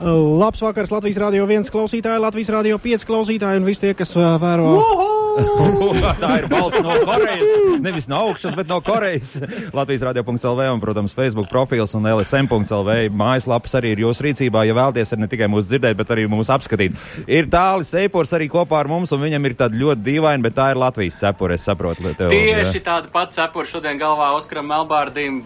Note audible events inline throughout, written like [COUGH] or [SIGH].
Labs vakars Latvijas Rādio 1 klausītāji, Latvijas Rādio 5 klausītāji un visi tie, kas vēro. [LAUGHS] Tā ir balss no Korejas. Nevis no augšas, bet no Korejas. Latvijas radio.clv un, protams, Facebook profils un LSM.clv mājaslapas arī ir jūsu rīcībā. Ja vēlaties ne tikai mūs dzirdēt, bet arī mūs apskatīt. Ir tālis Eipors arī kopā ar mums, un viņam ir tāda ļoti dīvaina, bet tā ir Latvijas cepura. Es saprotu, tev, Tieši tāda pati cepura šodien galvā Oskaram Melbārdim,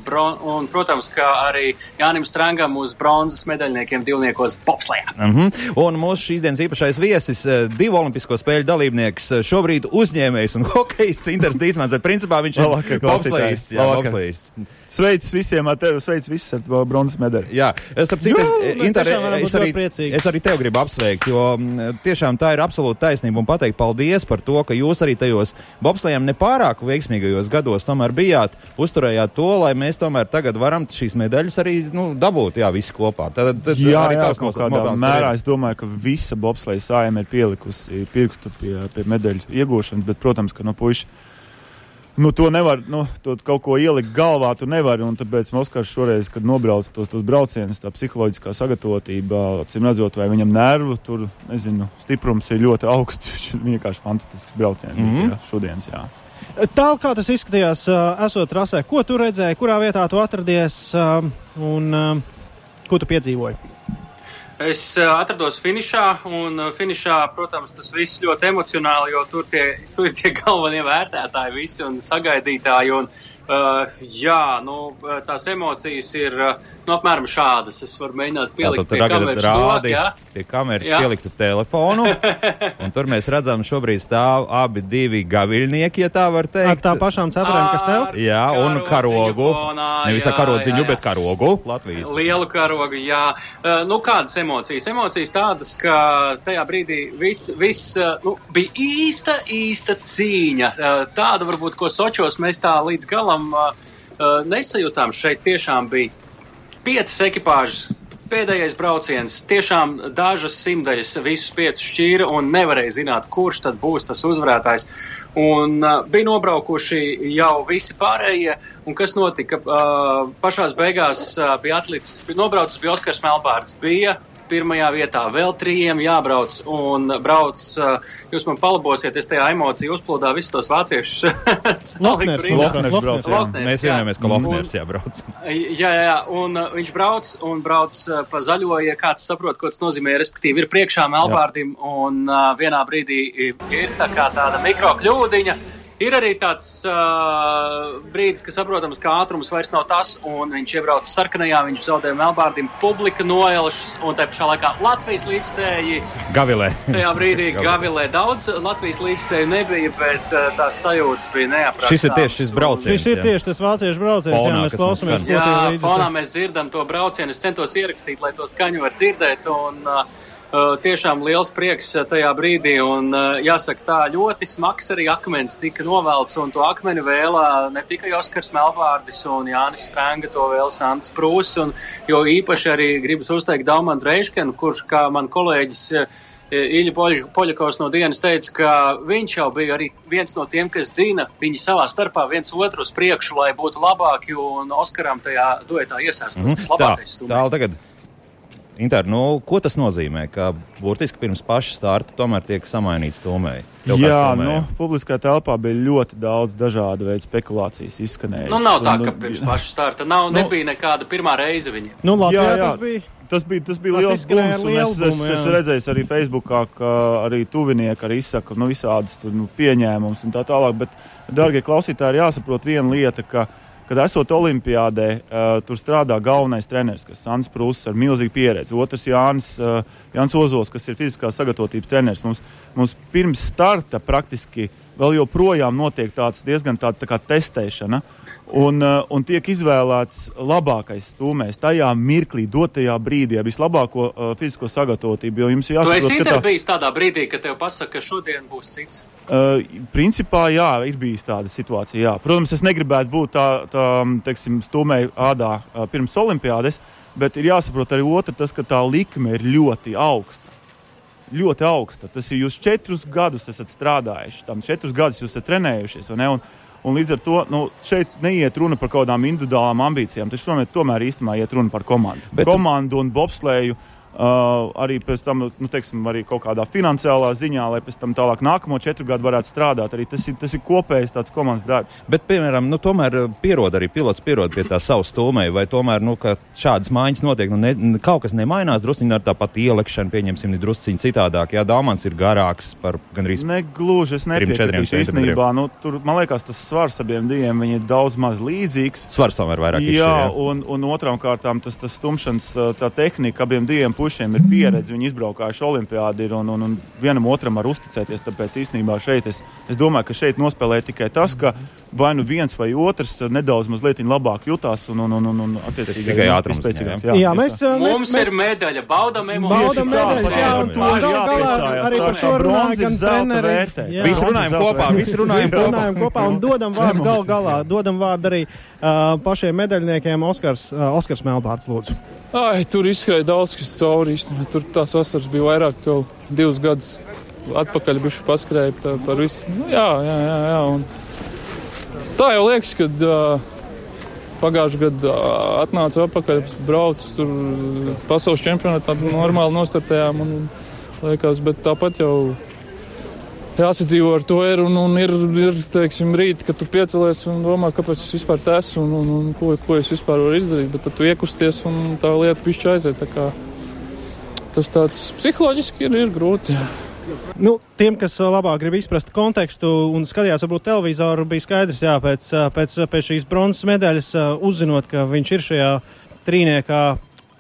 un, protams, kā arī Jānim Strangam uz bronzas medaļniekiem divnieku olimpiskos bobslējā. Mm -hmm. Un mūsu šīs dienas īpašais viesis, eh, divu olimpisko spēļu dalībnieks, eh, šobrīd uzņēmējs un [LAUGHS] hokejists Inters Dīsmans, bet principā viņš ir bobslējs. Jā, bobslējs. Sveic visiem ar tevi, sveic visus ar bronzas medaļu. Jā, es saprotu, es, Inter, es, arī, es arī tev gribu apsveikt, jo tiešām tā ir absolūta taisnība un pateikt paldies par to, ka jūs arī tajos bobslējiem nepārāk veiksmīgajos gados tomēr bijāt, uzturējāt to, lai mēs tomēr tagad varam šīs medaļas arī nu, dabūt, jā, visi kopā. Tad, tad jā, jā, kaut kādā mērā es domāju, ka visa bobslēja sājuma ir pielikusi pirkstu pie, pie medaļu iegūšanas, bet, protams, ka no puiša nu, to nevar, nu, to kaut ko ielikt galvā, tu nevari. Tāpēc Moskavs šoreiz, kad nobrauc tos, tos braucienus, tā psiholoģiskā sagatavotība, acīm redzot, vai viņam nervu tur, nezinu, stiprums ir ļoti augsts. [LAUGHS] Vienkārši fantastisks brauciens mm -hmm. jā, šodienas. Jā. Tālāk, kā tas izskatījās, esot trasē, ko tu redzēji, kurā vietā tu atradies un ko tu piedzīvoji? Es atrados finišā, un finišā, protams, tas viss ļoti emocionāli, jo tur, tie, tur ir tie galvenie vērtētāji visi un sagaidītāji. Un, Uh, jā, nu, tās emocijas ir uh, nu, apmēram šādas. Es varu mēģināt pielikt pie kameras, rādi, stūlāk, pie kameras jā. pieliktu telefonu. un tur mēs redzam, šobrīd stāv abi divi gaviļnieki, ja tā var teikt. Ar tām pašām cepurēm, kas tev? Jā, un karogu. Fonā, Nevis ar karodziņu, jā, jā. bet karogu. Latvijas. Lielu karogu, jā. Uh, nu, kādas emocijas? Emocijas tādas, ka tajā brīdī viss vis, uh, nu, bija īsta, īsta cīņa. Uh, tāda varbūt, ko Sočos mēs tā līdz galam galam uh, nesajūtām. Šeit tiešām bija piecas ekipāžas. Pēdējais brauciens tiešām dažas simtaļas visus piecus šķīra un nevarēja zināt, kurš tad būs tas uzvarētājs. Un uh, bija nobraukuši jau visi pārējie, un kas notika? Uh, pašās beigās uh, bija atlicis, bija nobraucis bija Oskars Melbārds, bija pirmajā vietā, vēl trījiem jābrauc un brauc. Jūs man palabosiet, es tajā emocija uzplūdā visus tos vāciešus. [LAUGHS] Lokners, Lokners brauc, jā. Mēs vienojamies, ka Lokners jābrauc. Jā, jā, jā, un viņš brauc un brauc pa zaļo, ja kāds saprot, ko tas nozīmē, respektīvi ir priekšā Melbārdim un vienā brīdī ir tā kā tāda mikrokļūdiņa. Ir arī tāds uh, brīdis, ka saprotams, ka ātrums vairs nav tas, un viņš iebrauc sarkanajā, viņš zaudē Melbārdim, publika noelšas, un te pašā laikā Latvijas līdzstēji. Gavilē. Tajā brīdī Gavilē daudz Latvijas līdzstēju nebija, bet uh, tās sajūtas bija neaprātīgas. Šis ir tieši šis brauciens. Šis ir tieši tas vāciešu brauciens, fonā, jā, mēs klausamies. Jā, fonā mēs dzirdam to braucienu, es centos ierakstīt, lai to skaņu var dzirdēt, un Uh, tiešām liels prieks tajā brīdī, un jāsaka, tā ļoti smags arī akmens tika novelts, un to akmeni vēlā ne tikai Oskars Melbārdis un Jānis Stranga, to vēl Sants Prūs, un jo īpaši arī gribas uzteikt Daumantu Reiškenu, kurš, kā man kolēģis Ilja Poļakovs no dienas teica, ka viņš jau bija arī viens no tiem, kas dzina viņi savā starpā viens otru uz priekšu, lai būtu labāki, un Oskaram tajā duetā iesaistos mm tas labākais stūmēs. Tā, tagad Inter, nu, ko tas nozīmē? Ka burtiski pirms paša starta tomēr tiek samainīts tomēji. Jā, nu, publiskā telpā bija ļoti daudz dažādu veidu spekulācijas izskanējušas. Nu, nav tā, ka nu, pirms paša starta nav, nu, nebija nekāda pirmā reize viņiem. Nu, Latvijā jā, jā. tas bija. Tas bija, tas bija tas liels bums, un es, es, es redzēju arī Facebookā, ka arī tuvinieki arī izsaka nu, visādas tur, nu, pieņēmumus un tā tālāk. Bet, darbie klausītāji, ir jāsaprot viena lieta, ka uh, kad esot Olimpijādē, uh, tur strādā galvenais treneris, kas ir Sans Prūss ar milzīgu pieredzi. Otrs Jānis, uh, Jānis Ozols, kas ir fiziskās sagatavotības treneris. Mums, mums pirms starta praktiski vēl joprojām notiek tāds diezgan tāda tā testēšana. Uh, un tiek izvēlēts labākais stūmējs tajā mirklī, dotajā brīdī, ar vislabāko uh, fizisko sagatavotību. Jo jums ir jāsaprot, ka tā... bijis tādā brīdī, kad tev pasaka, ka šodien būs cits. Uh, principā, jā, ir bijis tāda situācija. Jā. Protams, es negribētu būt tā, tā teiksim, stūmēja ādā uh, pirms olimpiādes, bet ir jāsaprot arī otra, tas, ka tā likme ir ļoti augsta. Ļoti augsta. Tas ir jūs četrus gadus esat strādājuši, tam četrus gadus jūs esat trenējušies. Un, un līdz ar to nu, šeit neiet runa par kaut kādām individuālām ambīcijām. Tas tomēr, tomēr īstenībā iet runa par komandu. Bet komandu un bobslēju Uh, arī pēc tam, nu, teiksim, arī kaut kādā finansiālā ziņā, lai pēc tam tālāk nākamo četru gadu varētu strādāt. Arī tas ir, tas ir kopējs tāds komandas darbs. Bet, piemēram, nu, tomēr uh, pierod arī pilots pierod pie tā savas stūmēja, vai tomēr, nu, ka šādas maiņas notiek, nu, ne, kaut kas nemainās, drusciņi ar tāpat ielekšanu, pieņemsim, ir drusciņi citādāk. Jā, Dāmans ir garāks par gandrīz. Negluži, es nepiekrītu īstenībā. Nu, tur, man liekas, tas svars abiem diviem ir daudz maz līdzīgs. Svars tomēr vairāk. Jā, izšķir, jā. un, un otrām kārtām tas, tas stumšanas tā tehnika abiem diviem pušiem ir pieredze. Viņi izbraukājuši olimpiādi ir un, un, un vienam otram var uzticēties. Tāpēc īstenībā šeit es, es domāju, ka šeit nospēlē tikai tas, ka vai nu viens vai otrs nedaudz labāk jutās un, un, un, un, un attiecīgi tikai ātrums. Spēcīgāks. Jā, jā, mēs, mēs, Mums mēs... ir medaļa, baudam emocijas. Baudam medaļas, jā, un to gal galā arī par šo runāja gan treneri. Visi runājam kopā, visi runājam kopā. runājam kopā un dodam [LAUGHS] vārdu gal galā. Dodam vārdu arī uh, pašiem medaļniekiem Oskars, uh, Oskars Melbārds, lūdzu. Ai, tur izskrēja daudz kas cauri īstenībā. Tur tās vasaras bija vairāk jau divus gadus atpakaļ bijuši paskrēja par, par visu. Nu, jā, jā, jā, jā. Un tā jau liekas, kad uh, pagājušajā gadā uh, atnāca atpakaļ, braucu tur pasaules čempionātā, normāli nostartējām. Un, liekas, bet tāpat jau jāsadzīvo ar to ir. Un, un ir, ir teiksim, rīt, kad tu piecelies un domā, kāpēc es vispār esmu un, un, un ko, ko es vispār varu izdarīt. Bet tad tu iekusties un tā lieta pišķi aiziet. Tas tāds psiholoģiski ir, ir grūti. Jā. Nu, tiem, kas labāk grib izprast kontekstu un skatījās, varbūt televizoru, bija skaidrs, jā, pēc, pēc, pēc šīs bronzas medaļas, uzzinot, ka viņš ir šajā trīniekā,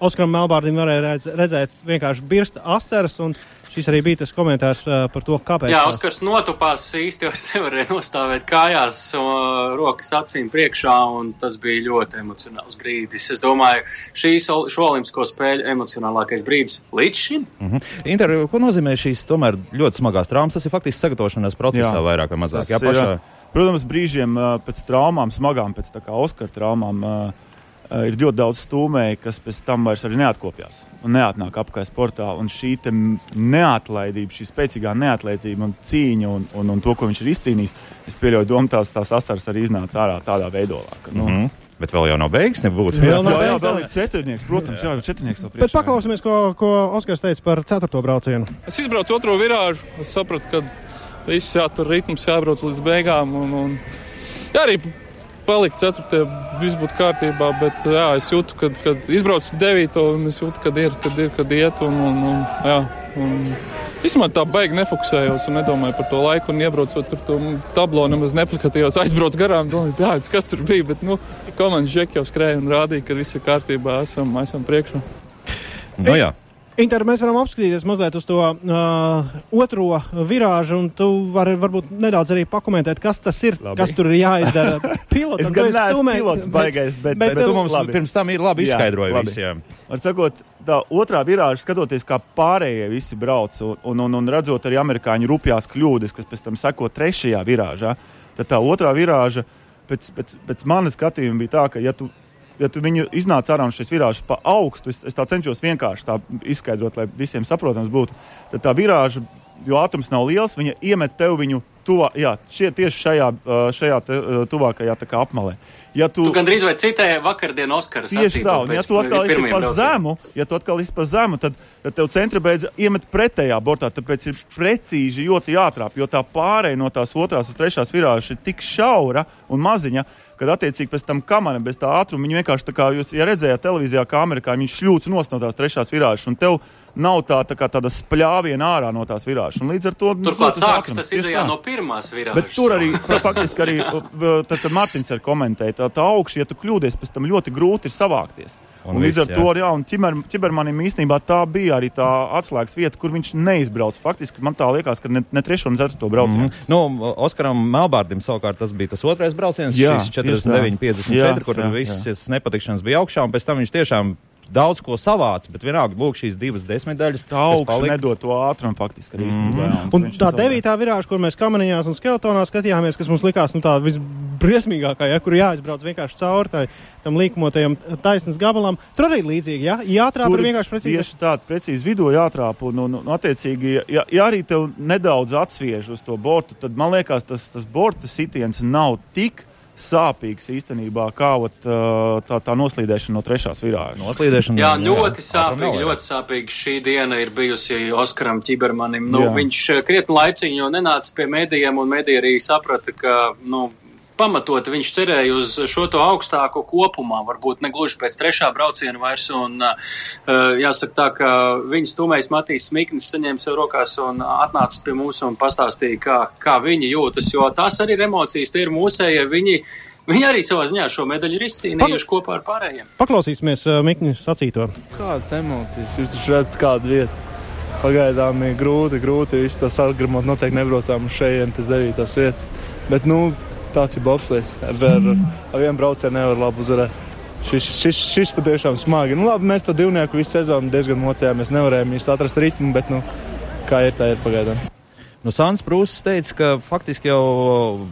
Oskaram Melbārdim varēja redzēt vienkārši birsta asaras. Un, Šis arī bija tas komentārs uh, par to, kāpēc. Jā, Oskars notupās īsti, jo [LAUGHS] es nevarēju nostāvēt kājās, uh, rokas acīm priekšā, un tas bija ļoti emocionāls brīdis. Es domāju, šīs šo olimpisko spēļu emocionālākais brīdis līdz šim. Mm -hmm. Inter, ko nozīmē šīs tomēr ļoti smagās traumas? Tas ir faktiski sagatavošanās procesā jā. vairāk vai mazāk. Jā, pašā... Protams, brīžiem pēc traumām, smagām, pēc tā kā Oskara traumām. Uh, ir ļoti daudz stūmēju, kas pēc tam vairs neatkopjas un neatnāk apkārt sportā. Un šī neatlaidība, šī spēcīgā neatlaidība un cīņa un, un, un to, ko viņš ir izcīnījis, es pieļauju, ka tās, tās asaras arī iznāca ārā tādā veidolā. Ka, nu, mm -hmm. Bet vēl jau nav beigas, nebūtu. Jā, jā, jā, vēl ir ceturnieks, protams, jā, četrnieks vēl priekšā. Bet paklausīsimies, ko, ko Oskars teica par ceturto braucienu. Es izbraucu otro virāžu, es sapratu, ka viss jā, tur ritms jābrauc līdz beigām. Un, un, jā, arī palikt ceturtajā, viss būtu kārtībā. Bet jā, es jūtu, ka, kad izbraucu devīto, un es jūtu, kad ir, kad ir, kad iet. Un, un, un, jā, un, Vismaz tā baigi nefokusējos un nedomāju par to laiku. Un iebraucot tur, to tablo nemaz neplikatījos, aizbraucu garām. Domāju, jā, kas tur bija. Bet, nu, komandas žeki jau skrēja un rādīja, ka viss ir kārtībā, esam, esam priekšā. Nu, jā. Inter, mēs varam apskatīties mazliet uz to uh, otro virāžu, un tu vari varbūt nedaudz arī pakomentēt, kas tas ir, Labi. kas tur ir jāizdara. [LAUGHS] Pilotam, es gan neesmu stūmē, pilots baigais, bet, bet, bet, bet tu mums labi. pirms tam ir labi izskaidroji visiem. Ar sakot, tā otrā virāža, skatoties, kā pārējie visi brauc, un, un, un, un redzot arī amerikāņu rupjās kļūdas, kas pēc tam seko trešajā virāžā, tad tā otrā virāža pēc, pēc, pēc manas skatījuma bija tā, ka, ja tu ja viņu iznāc ārā un šis virāžs pa augstu, es, es tā cenšos vienkārši tā izskaidrot, lai visiem saprotams būtu, tad tā virāža, jo ātrums nav liels, viņa iemet tev viņu tuvā, jā, šie, tieši šajā, šajā te, tuvākajā apmalē. Ja tu, tu gandrīz vai citēji vakardienas Oskaras. Tieši tā, un ja tu atkal esi pa zemu, ja tu atkal esi pa zemu, tad, tad tev centra beidz iemet pretējā bortā, tāpēc ir precīzi ļoti jātrāp, jo tā pārēja no tās otrās uz trešās virāžas ir tik šaura un maziņa, kad attiecīgi pēc tam kamera bez tā ātruma, viņi vienkārši tā kā jūs, ja redzējāt televīzijā, kā amerikāņi, viņš šļūts no tās trešās virāžas, un tev nav tā, tā kā tāda spļāviena ārā no tās virāžas. Un līdz ar to turklāt sākas tas izjā no pirmās virāžas. Bet tur arī [LAUGHS] faktiski arī, tad, kad Martins ar komentēja, tā, tā augša, ja tu kļūdies, pēc tam ļoti grūti ir savākties. Un, un līdz ar jā. to, jā, un ķiber, ķibermanim īstenībā tā bija arī tā atslēgas vieta, kur viņš neizbrauca. Faktiski man tā liekas, ka ne, ne trešo un ceturto braucienu. Mm -hmm. nu, Oskaram Melbārdim savukārt tas bija tas otrais brauciens, jā, šis 49, 54, jā, kur jā, visas nepatikšanas bija augšā, un pēc tam viņš tiešām daudz ko savāc, bet vienalga, lūk, šīs divas desmitdaļas. Tā augsts nedod to ātrumu faktiski arī. Mm -hmm. Un, un tā devītā virāža, kur mēs kamaniņās un skeletonā skatījāmies, kas mums likās nu, tā visbriesmīgākā, ja, kur jāizbrauc vienkārši cauri tai, tam līkumotajam taisnes gabalam, tur arī līdzīgi, ja? Jātrāp tur vienkārši precīzi. Tieši tāda precīzi vidū jātrāp, un, un, un attiecīgi, ja, ja arī tev nedaudz atsviež uz to bortu, tad man liekas, tas, tas borta sitiens nav tik sāpīgs īstenībā, kā ot, tā, tā noslīdēšana no trešās virāžas. Noslīdēšana, jā, ļoti jā, sāpīgi, ļoti sāpīgi. Šī diena ir bijusi Oskaram Čibermanim. Nu, jā. viņš krietni laicīgi jau nenāca pie mēdījiem, un mēdī arī saprata, ka, nu, pamatot viņš cerēja uz šo to augstāko kopumā, varbūt ne gluži pēc trešā brauciena vairs. Un, uh, jāsaka tā, ka viņas tūmējs Matīs Smiknis saņēma sev rokās un atnāca pie mums un pastāstīja, kā, kā viņi jūtas, jo tās arī ir emocijas, tie ir mūsējie. Viņi, Viņi arī savā ziņā šo medaļu ir izcīnījuši kopā ar pārējiem. Paklausīsimies uh, Mikņa sacīto. Kādas emocijas jūs redzat kādu vietu? Pagaidām ir grūti, grūti visu to sargramot. Noteikti nebraucām uz šejienes pēc devītās vietas. Bet, nu, tāds ir bobslēgs. Ar, ar, ar vienu braucienu nevar labi uzvarēt. Šis, šis, šis patiešām smagi. Nu, labi, mēs to divnieku visu sezonu diezgan mocījāmies. Nevarējām īsti atrast ritmu, bet nu, kā ir, tā ir pagaidām. Nu, Sāns Prūss teica, ka faktiski jau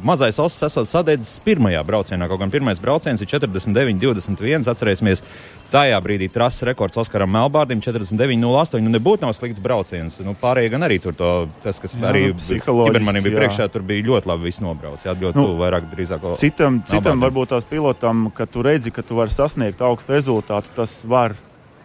mazais osis esot sadedzis pirmajā braucienā. Kaut gan pirmais brauciens ir 49, 21. Atcerēsimies, tajā brīdī trases rekords Oskaram Melbārdim 49,08. Nu, nebūtu nav slikts brauciens. Nu, pārējie gan arī tur to, tas, kas jā, arī Kibermanim bija jā. priekšā, tur bija ļoti labi viss nobraucis. Ļoti nu, tuvu vairāk drīzāk. Citam, citam varbūt tās pilotam, ka tu redzi, ka tu vari sasniegt augstu rezultātu, tas var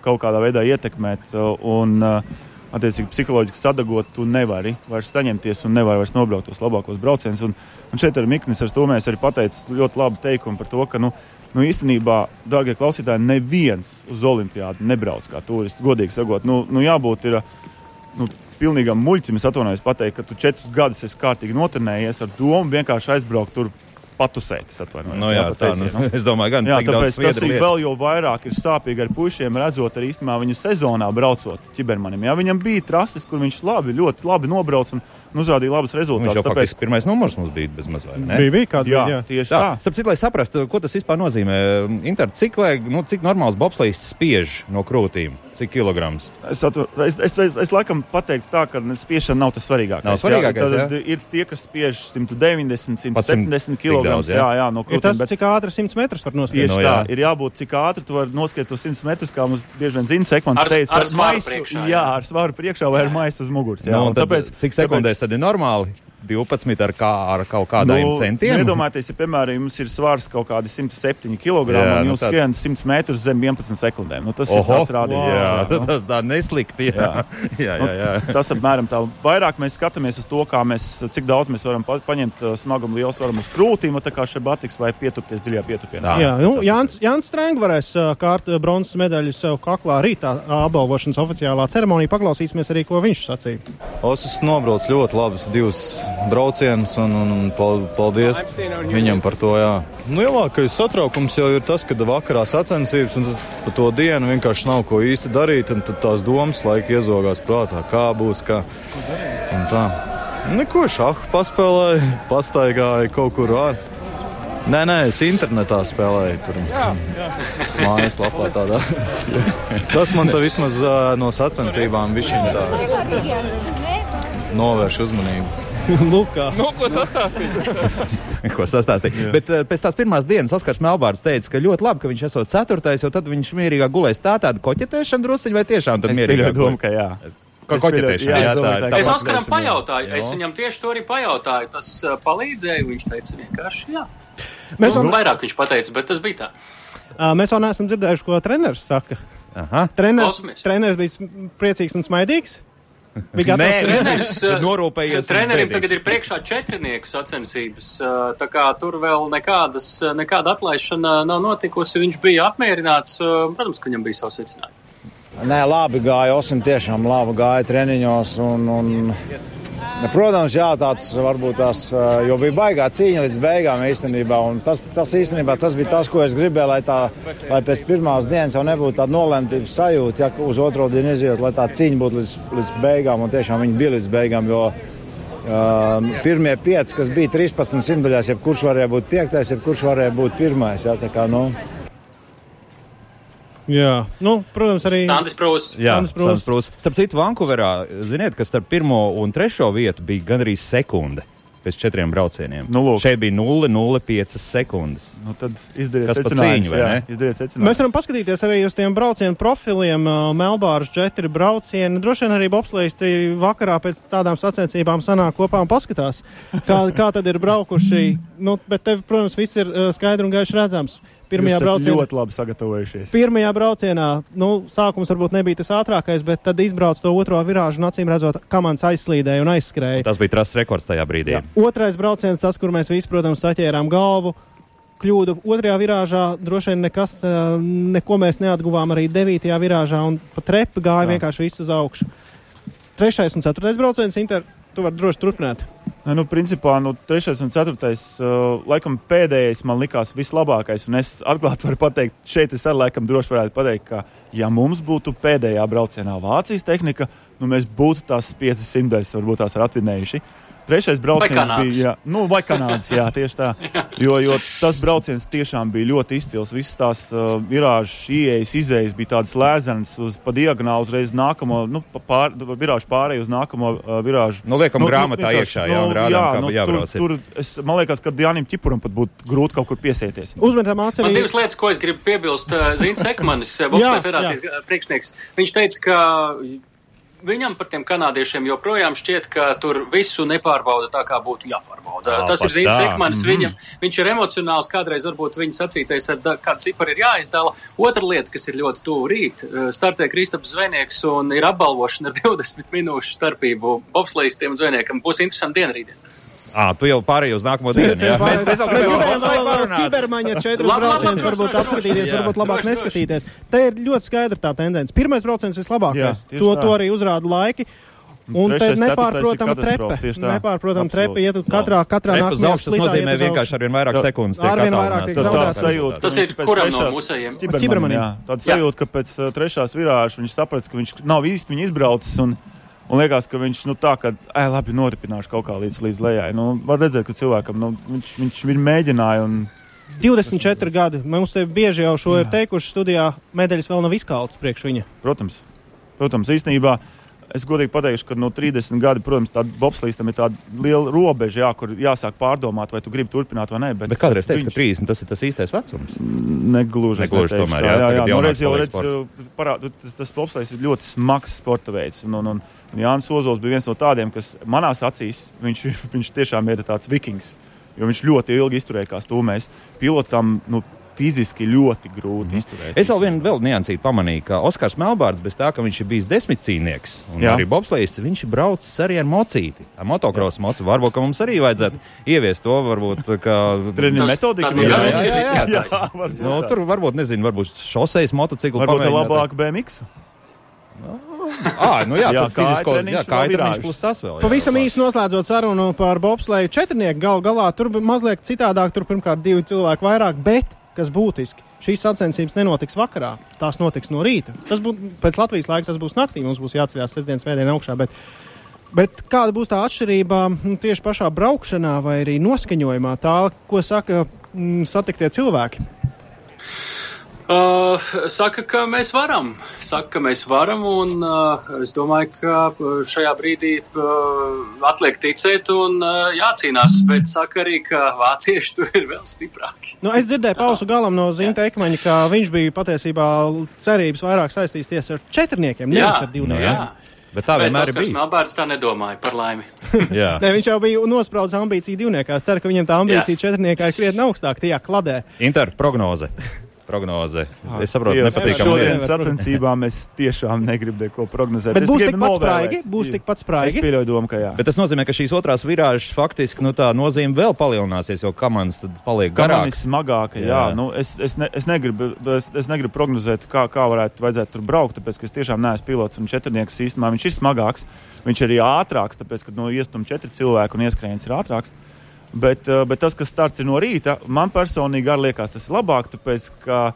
kaut kādā veidā ietekmēt. Un, uh, attiecīgi psiholoģiski sadagot, tu nevari vairs saņemties un nevari vairs nobraukt tos labākos braucienus. Un, un šeit ar Miknis ar to mēs arī pateicām ļoti labu teikumu par to, ka, nu, nu īstenībā, dārgie klausītāji, neviens uz olimpiādu nebrauc kā turists. Godīgi sakot, nu, nu jābūt ir. Nu, Pilnīgam muļķim es atvainojos pateikt, ka tu četrus gadus esi kārtīgi notrenējies ar domu vienkārši aizbraukt tur patusēt. Es atvainojos. No, nu jā, jā, tā, nu, [LAUGHS] es domāju, gan jā, tāpēc tas ir vēl jau vairāk ir sāpīgi ar puišiem, redzot arī īstenībā viņu sezonā braucot ķibermanim. Jā, viņam bija trases, kur viņš labi, ļoti labi nobrauc un, uzrādīja labus rezultātus. Viņš jau tāpēc... pirmais numurs mums bija bez mazliet. Bija, bija kāda jā, jā, tieši tā. tā. Starp citu, lai saprastu, ko tas vispār nozīmē, Inter, cik, vajag, nu, cik normāls bobslīds spiež no krūtīm? Cik kilograms? Es, atver, es, es, es, es laikam pateiktu tā, ka spiešana nav tas svarīgākais. Nav svarīgākais jā, tad, ir tie, kas spiež 190, 170 kg. Jā, jā, no krūtīm. Tas, bet... cik ātri 100 metrus var noskriet? Tieši no, jā. tā, ir jābūt, cik ātri tu vari noskriet uz 100 metrus, kā mums bieži vien zina sekundis. Ar, teica, ar, ar maisu priekšā. Jā. jā, ar svaru priekšā vai jā. ar maisu uz muguras. Jā, nu, tad, tāpēc, cik sekundēs tāpēc... tad ir normāli? 12 ar, kā, ar kaut kādiem nu, centiem. Iedomājieties, ja, piemēram, jums ir svars kaut kādi 107 kg jā, un jūs nu, skrienat 100 metrus zem 11 sekundēm. Nu, tas Oho, ir tāds rādījums. Wow. Jā, nu. tas tā neslikti. Jā. Jā. [LAUGHS] jā, jā, jā. Nu, tas apmēram tā. Vairāk mēs skatāmies uz to, kā mēs, cik daudz mēs varam pa, paņemt smagumu lielu svaru uz krūtīm, tā kā šeit batiks vai pietupties dziļā pietupienā. Jā, nu, Jānis, Jānis Strēng varēs kārt bronzas medaļu sev kaklā rītā apbalvošanas oficiālā ceremonijā. Paklausīsimies arī, ko viņš sacīja. Osus nobrauc ļoti labus divus braucienus un, un, un paldies viņam par to. Jā. Nu, lielākais satraukums jau ir tas, ka vakarā sacensības un pa to dienu vienkārši nav ko īsti darīt. Tad tās domas laika iezogās prātā, kā būs. Kā. Un tā. Neko šādu paspēlēju, [LAUGHS] pastaigāju kaut kur ārā. Nē, nē, es internetā spēlēju. Tur [LAUGHS] mājaslapā tādā. [LAUGHS] Tas man tā vismaz uh, no sacensībām viņa tā novērš uzmanību. [LAUGHS] Lukā. Nu, ko sastāstīt? [LAUGHS] ko sastāstīt. Bet uh, pēc tās pirmās dienas Oskars Melbārds teica, ka ļoti labi, ka viņš esot ceturtais, jo tad viņš mierīgāk gulēs tā tāda koķetēšana drusciņa vai tiešām tad mierīgāk? Doma, ka jā. Kā koķetēšana. Jā, tā, tā, es Oskaram pajautāju, jo. es viņam tieši to arī pajautāju. Tas uh, palīdzēja, viņš teica vienkārši jā. Mēs nu, vēl vairāk viņš pateica, bet tas bija tā. Uh, mēs vēl neesam dzirdējuši, ko treneris saka. Aha. Treneris, treneris bija priecīgs un smaidīgs. Viņa Nē, treneris, norūpējies. Trenerim tagad ir priekšā četrnieku sacensības, tā kā tur vēl nekādas, nekāda atlaišana nav notikusi. Viņš bija apmierināts, protams, ka viņam bija savs secinājums. Nē, labi gāja, Osim tiešām labi gāja treniņos un, un Protams, jā, tāds varbūt tās, jo bija baigā cīņa līdz beigām īstenībā. Tas, tas īstenībā tas bija tas, ko es gribēju, lai, tā, lai pēc pirmās dienas jau nebūtu tāda nolemtības sajūta, ja uz otro dienu iziet, lai tā cīņa būtu līdz, līdz beigām. Un tiešām viņi bija līdz beigām, jo uh, pirmie pieci, kas bija 13 simtdaļās, jebkurš varēja būt piektais, jebkurš varēja būt pirmais. Jā, kā, nu, Jā, nu, protams, arī Sandis Prūss. Jā, Sandis Prūss. Starp citu, Vankūverā, ziniet, ka starp pirmo un trešo vietu bija gandrīz sekunde pēc četriem braucieniem. Nu, lūk. Šeit bija 0,05 sekundes. Nu, tad izdariet secinājumus. Mēs varam paskatīties arī uz tiem braucienu profiliem. Melbāras četri braucieni. Droši vien arī bobslēgti vakarā pēc tādām sacensībām sanāk kopā un paskatās, kā, kā tad ir braukuši. Nu, bet tev, protams, viss ir skaidri un gaiši redzams. Pirmajā braucienā, ļoti labi sagatavojušies. pirmajā braucienā nu, sākums varbūt nebija tas ātrākais, bet tad izbrauc to otro virāžu un acīm redzot, kā mans aizslīdēja un aizskrēja. Tas bija trases rekords tajā brīdī. Jā. Otrais brauciens, tas, kur mēs visi, protams, saķērām galvu. Kļūdu otrajā virāžā droši vien nekas, eh, neko mēs neatguvām arī devītajā virāžā, un pa trepu gāja Jā. vienkārši viss uz augšu. Trešais un ceturtais brauciens, Inter, tu vari droši turpināt. Nu, nu, principā, nu, trešais un ceturtais, uh, laikam, pēdējais man likās vislabākais. Un es atklāti varu pateikt, šeit es arī laikam droši varētu pateikt, ka, ja mums būtu pēdējā braucienā Vācijas tehnika, nu, mēs būtu tās 500, varbūt tās atvinējuši. Trešais brauciens bija, jā, nu, vai Kanādas, jā, tieši tā. [LAUGHS] Jo, jo tas brauciens tiešām bija ļoti izcils. Visas tās uh, virāžas, ieejas, izējas bija tādas lēzenas uz pa diagonāli uzreiz nākamo, nu, pār, virāžu pārēju uz nākamo uh, virāžu. Nu, liekam, grāmatā vienkārši, iekšā, jā, un rādām, kā jābrauc ir. Tur, tur es, man liekas, ka Jānim Čipuram pat būtu grūti kaut kur piesieties. Uzmetam Man atcerī. divas lietas, ko es gribu piebilst. Zins Ekmanis, [LAUGHS] Jā, Bobslēga federācijas priekšnieks, viņš teica, ka viņam par tiem kanādiešiem joprojām šķiet, ka tur visu nepārbauda tā, kā būtu jāpārbauda. Ā, Tas ir tā. Ekmanis, viņam, viņš ir emocionāls, kādreiz varbūt viņa sacītais ar kādu ciparu ir jāizdala. Otra lieta, kas ir ļoti tuvu rīt, uh, startē Kristaps Zvejnieks un ir apbalvošana ar [LAUGHS] 20 minūšu starpību bobslēgstiem un zvejniekam. Būs interesanti diena rītdien. À, tu jau pārēji uz nākamo dienu. Jā, mēs, mēs jau gribējām parunāt. kibermaņa [LAUGHS] četras droši, varbūt apskatīties, varbūt labāk Droši, neskatīties. Te ir ļoti skaidra tā tendence. Pirmais brauciens vislabākais. Jā, To, tā. to arī uzrāda laiki. Un te Trešais, nepārprotama ceturtais ir trepe. Nepārprotama trepe iet katrā, katrā nākamajā augšu, tas nozīmē vienkārši arvien vairāk sekundes. Arvien vairāk tiek zaudēts. sajūta, Tas ka ir kuram no mūsējiem? Ķibermanim, jā. Tāda sajūta, ka pēc uh, trešās virāžas viņš saprata, ka viņš nav īsti viņa izbraucis. Un, un liekas, ka viņš nu, tā kā ej, labi noripināšu kaut kā līdz, līdz lejai. Nu, var redzēt, ka cilvēkam nu, viņš, viņš, viņš mēģināja. Un, 24 gadi. Mums te bieži jau šo ir teikuši studijā, medaļas vēl nav izkaltas priekš viņa. protams, protams, īstenībā. Es godīgi pateikšu, ka no 30 gadi, protams, tādā bobslīstam ir tāda liela robeža, jā, kur jāsāk pārdomāt, vai tu gribi turpināt vai nē. Bet, Bet kādreiz teica, ka viņš 30 tas ir tas īstais vecums. negluži. Negluži neteikšu tomēr, jā, jā, jā, nu, jaunāks redz, jau redz, parād, tas, bobslīds ir ļoti smags sporta veids. Un, un, un, Jānis Ozols bija viens no tādiem, kas manās acīs, viņš, [LAUGHS] viņš tiešām ir tāds vikings, jo viņš ļoti ilgi izturēja kā stūmējs. Pilotam, nu, fiziski ļoti grūti mm. izturēt. Es vēl vienu vēl niansīti pamanīju, ka Oskars Melbārds, bez tā, ka viņš ir bijis desmitcīnieks un Jā. Jā. arī bobslēgs, viņš ir braucis arī ar mocīti, ar motocrossu mocu. Varbūt, ka mums arī vajadzētu ieviest to, varbūt, ka... Treniņu Tas- metodika ir jā, jā, ir jā, jā, izskatās. jā. varbūt Nu, tā. tur varbūt, nezinu, varbūt šoseis motociklu Varbūt ir pamēģināt. labāk BMX. Ah, nu jā, Jā, [LAUGHS] jā tur fizisko, jā, kā vēl treniņš plus tas vēl. jā, Pavisam īsi noslēdzot sarunu par bobsleju četrnieku, gal galā tur bija mazliet citādāk. Tur pirmkārt divi cilvēki vairāk, bet kas būtiski. Šīs sacensības nenotiks vakarā, tās notiks no rīta. Tas būs pēc Latvijas laika, tas būs naktī. Mums būs jāceļās sestdienas vēdienā augšā. Bet, bet kāda būs tā atšķirība nu, tieši pašā braukšanā vai arī noskaņojumā? Tā, ko saka mm, satiktie cilvēki. Uh, saka, ka mēs varam. Saka, ka mēs varam, un uh, es domāju, ka uh, šajā brīdī uh, atliek ticēt un uh, jācīnās. Bet saka arī, ka vācieši tur ir vēl stiprāki. Nu, es dzirdēju pausu galam no Zinta Ekmaņa, ka viņš bija patiesībā cerības vairāk saistīts tieši ar četrniekiem, nevis ar divniekiem. jā. Bet tā vienmēr ir bijis. Melbārds tā nedomāja par laimi. [LAUGHS] Jā. Nē, viņš jau bija nospraudis ambīciju divniekā. Es ceru, ka viņam tā ambīcija četrniekā ir krietni augstāka tajā kladē. Inter prognoze. [LAUGHS] Prognoze. Es saprotu, nepatīkam. šodien- Šodienas sacensībām es tiešām negribu neko prognozēt. Bet Es būs tikpat spraigi, būs tikpat Es spraigi. pieļauju domu, ka jā. Bet tas nozīmē, ka šīs otrās virāžas faktiski nu, tā nozīme vēl palielināsies, jo komandas tad paliek garāks. smagāka. Jā, Jā. jā. Nu, es, es, ne, es, negribu, es, es negribu prognozēt, kā, kā varētu vajadzētu tur braukt, tāpēc, ka es tiešām neesmu pilots un četrnieks īstenībā. Viņš ir smagāks, viņš ir arī ātrāks, tāpēc, ka no iestum četri cilvēki un ieskrējiens ir ātrāks. Bet, eh, bet tas, kas starts ir no rīta, man personīgi arī liekas, tas ir labāk, tāpēc, ka.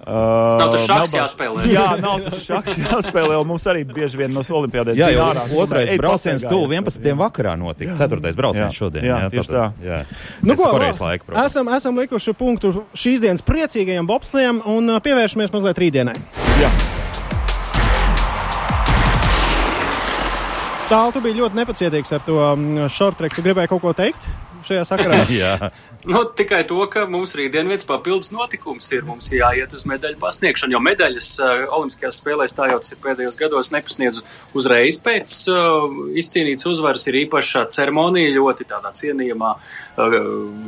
Uh, Nav tas šachs jāspēlē. Jā, nav tas šachs [LAUGHS] jāspēlē, mums arī bieži vien no olimpiādēm Jā, jau ārā. otrais brauciens tuvu 11. vakarā notika. Ceturtais brauciens Jā. šodien. Jā, tieši tā. Jā. Nu, ko, ir laika, protams. esam, esam likuši punktu šīs dienas priecīgajam bobslējam un uh, pievēršamies mazliet rītdienai. Jā. Tālu tu biji ļoti nepacietīgs ar to šortreku. Tu gribēji kaut ko teikt šajā sakarā? [LAUGHS] Jā. Nu, tikai to, ka mums rītdien viens papildus notikums ir. Mums jāiet uz medaļu pasniegšanu, jo medaļas uh, Olimpiskajās spēlēs tā jau tas ir pēdējos gados nepasniedz uzreiz pēc uh, izcīnītas uzvaras. Ir īpaša ceremonija ļoti tādā cienījamā uh,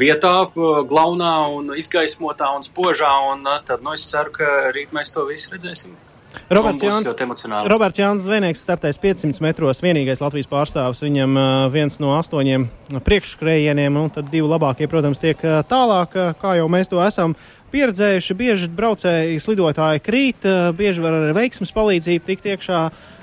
vietā, uh, glaunā un izgaismotā un spožā. Un, uh, tad, nu, es ceru, ka rīt mēs to visu redzēsim. Roberts Jānis, Roberts Jānis Zvēnieks startēs 500 metros, vienīgais Latvijas pārstāvis. Viņam viens no astoņiem priekšskrējieniem, un tad divi labākie, protams, tiek tālāk, kā jau mēs to esam pieredzējuši. Bieži braucēji, slidotāji krīt, bieži var ar veiksmas palīdzību tikt iekšā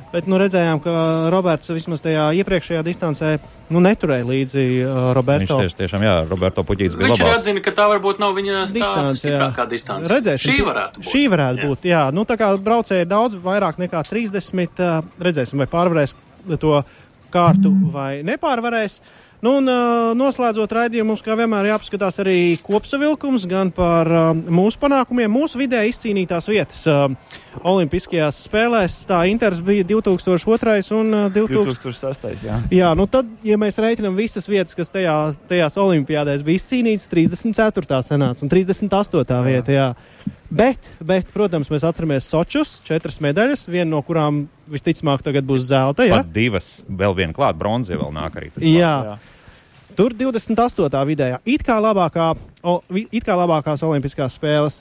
Bet nu, redzējām, ka Roberts vismaz tajā iepriekšējā distancē nu, neturēja līdzi uh, Roberto. Viņš tieši, tiešām, jā, Roberto Puķītis bija Viņš atzina, ka tā varbūt nav viņa distance. Tā distance. Redzēsim, šī varētu būt. Šī varētu jā. būt, jā. Nu, tā kā braucēji ir daudz vairāk nekā 30, uh, redzēsim, vai pārvarēs to kārtu vai nepārvarēs. Nu, un, noslēdzot raidījumu, mums kā vienmēr jāpaskatās arī kopsavilkums gan par mūsu panākumiem, mūsu vidē izcīnītās vietas. Olimpiskajās spēlēs tā Inters bija 2002 un uh, 2000... 2006. Jā, jā nu tad, ja mēs reiķinām visas vietas, kas tajā, tajās olimpiādēs bija izcīnītas, 34. senāts un 38. Jā. vieta. Jā. Bet, bet, protams, mēs atceramies Sočus, četras medaļas, viena no kurām visticamāk tagad būs zelta. Ja? Pat divas, vēl viena klāta, bronza vēl nāk arī. Tur jā. jā. Tur 28. vidējā, it kā, labākā, o, it kā labākās olimpiskās spēles.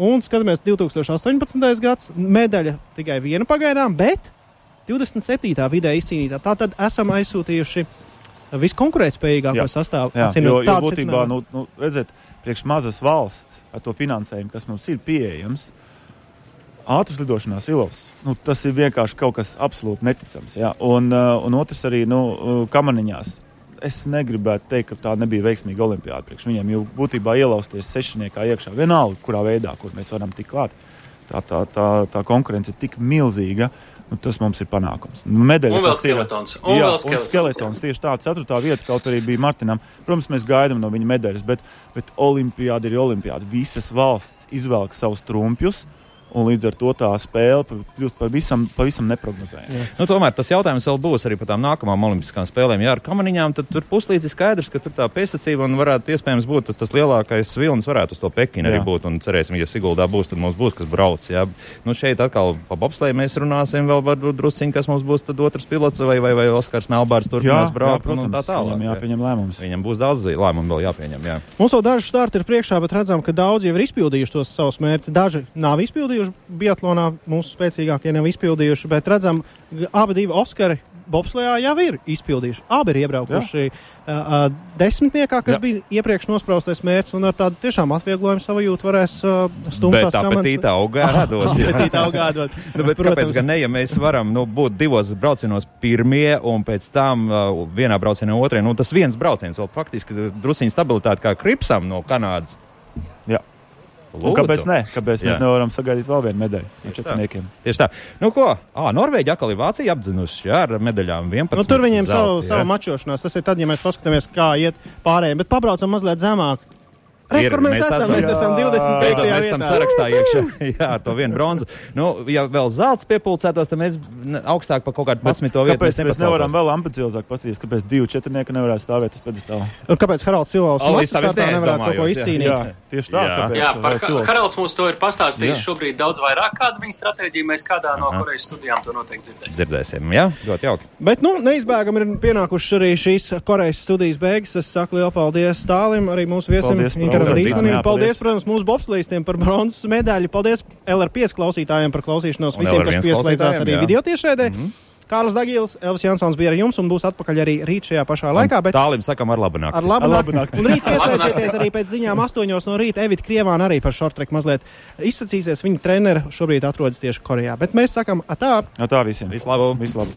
Un skatāmies, 2018. gads, medaļa tikai viena pagaidām, bet 27. vidē izcīnītā. Tātad esam aizsūtījuši viskonkurētspējīgāko sastāvu. Jā, jo, jo būtībā, nu, nu, redziet, priekš mazas valsts ar to finansējumu, kas mums ir pieejams, ātras lidošanās ilos. Nu, tas ir vienkārši kaut kas absolūti neticams. Ja? Un, uh, un otrs arī nu, uh, kamaniņās. Es negribētu teikt, ka tā nebija veiksmīga olimpiāda priekš viņiem, jo būtībā ielausties sešniekā iekšā vienalga, kurā veidā, kur mēs varam tikt klāt. Tā, tā, tā, tā konkurence ir tik milzīga. Nu, tas mums ir panākums. Medaļa, un vēl skeletons. Un jā, skeletons, un skeletons tieši tā, ceturtā vieta kaut arī bija Martinam. Protams, mēs gaidām no viņa medaļas, bet, bet olimpiāda ir olimpiāda. Visas valsts izvelk savus trumpjus un līdz ar to tā spēle kļūst pavisam, pavisam neparedzējama. Nu, tomēr tas jautājums vēl būs arī par tām nākamajām olimpiskām spēlēm. Jā, ar kamaniņām tur puslīdz ir skaidrs, ka tur tā piesacība un varētu iespējams būt tas, tas lielākais vilnis varētu uz to Pekinu arī būt. Un cerēsim, ja Siguldā būs, tad mums būs kas brauc. Jā. Nu, šeit atkal pa bobslēju mēs runāsim vēl varbūt drusciņi, kas mums būs tad otrs pilots vai, vai, vai Oskars Melbārs turpinās braukt. Jā, protams, un tā tālāk. Viņam jāpieņem lēmums. Viņam būs daudz lēmumu vēl jāpieņem. Jā. Mums vēl daži starti ir priekšā, bet redzam, ka daudzi jau ir izpildījuši tos savus mērķus. Daži nav izpildījuši biatlonā mūsu spēcīgākie nav izpildījuši, bet redzam, abi divi Oskari bobslējā jau ir izpildījuši. Abi ir iebraukuši uh, uh, desmitniekā, kas Jā. bija iepriekš nospraustais mērķis, un ar tādu tiešām atvieglojumu savajūtu varēs uh, stumt tās komandas. Apetītā augādot. [LAUGHS] apetītā augādot. nu, bet Protams. kāpēc gan ne, ja mēs varam nu, būt divos braucienos pirmie un pēc tam uh, vienā braucienā otrajā, nu tas viens brauciens vēl faktiski drusciņ stabilitāte kā Kripsam no Kanādas. Jā. Un kāpēc nē? Kāpēc Jā. mēs nevaram sagaidīt vēl vienu medaļu no četrniekiem? Tieši tā. Nu, ko? À, Norvēģija atkal ir Vācija apzinusi jā, ar medaļām 11. Nu, tur viņiem zelti, savu, savu mačošanās. Tas ir tad, ja mēs paskatāmies, kā iet pārējiem, bet pabraucam mazliet zemāk. Re, ir, mēs, mēs esam? esam mēs esam 25. Jā, mēs esam sarakstā iekšā. [LAUGHS] jā, ar to vienu bronzu. Nu, ja vēl zelts piepulcētos, tad mēs augstāk par kaut kādu 11. vietu. Kāpēc mēs nevaram vēl ambiciozāk paskatīties, kāpēc divi četrnieki nevarētu stāvēt uz pedestāla? Kāpēc Haralds Silovs startā nevarētu kaut ko izcīnīt? Jā, tieši tā. Jā, jā par Haralds mums to ir pastāstījis šobrīd daudz vairāk, kāda viņa stratēģija. Mēs kādā no Korejas studijām to noteikti dzirdēsim. Dzirdēsim, jā, ļoti jauki. Bet, nu, neizbēgam ir pienākušas arī šīs Korejas studijas beigas. Es saku lielu paldies Stālim, arī mūsu viesim. Paldies, paldies, protams, mūsu bobslīstiem par bronzas medaļu. Paldies LR5 klausītājiem par klausīšanos, visiem, kas pieslēdzās arī jā. video tiešraidē. Mm -hmm. Kārlis Dagils, Elvis Jansons bija ar jums un būs atpakaļ arī rīt šajā pašā laikā. Bet... Tālim sakam ar labu nakti. Ar labu nakti. Un rīt pieslēdzieties arī pēc ziņām astoņos no rīta. Evita Krievāna arī par šortreku mazliet izsacīsies. Viņa treneri šobrīd atrodas tieši Korejā. Bet mēs sakam atā. Atā visiem. Vislabāk. Vislabāk.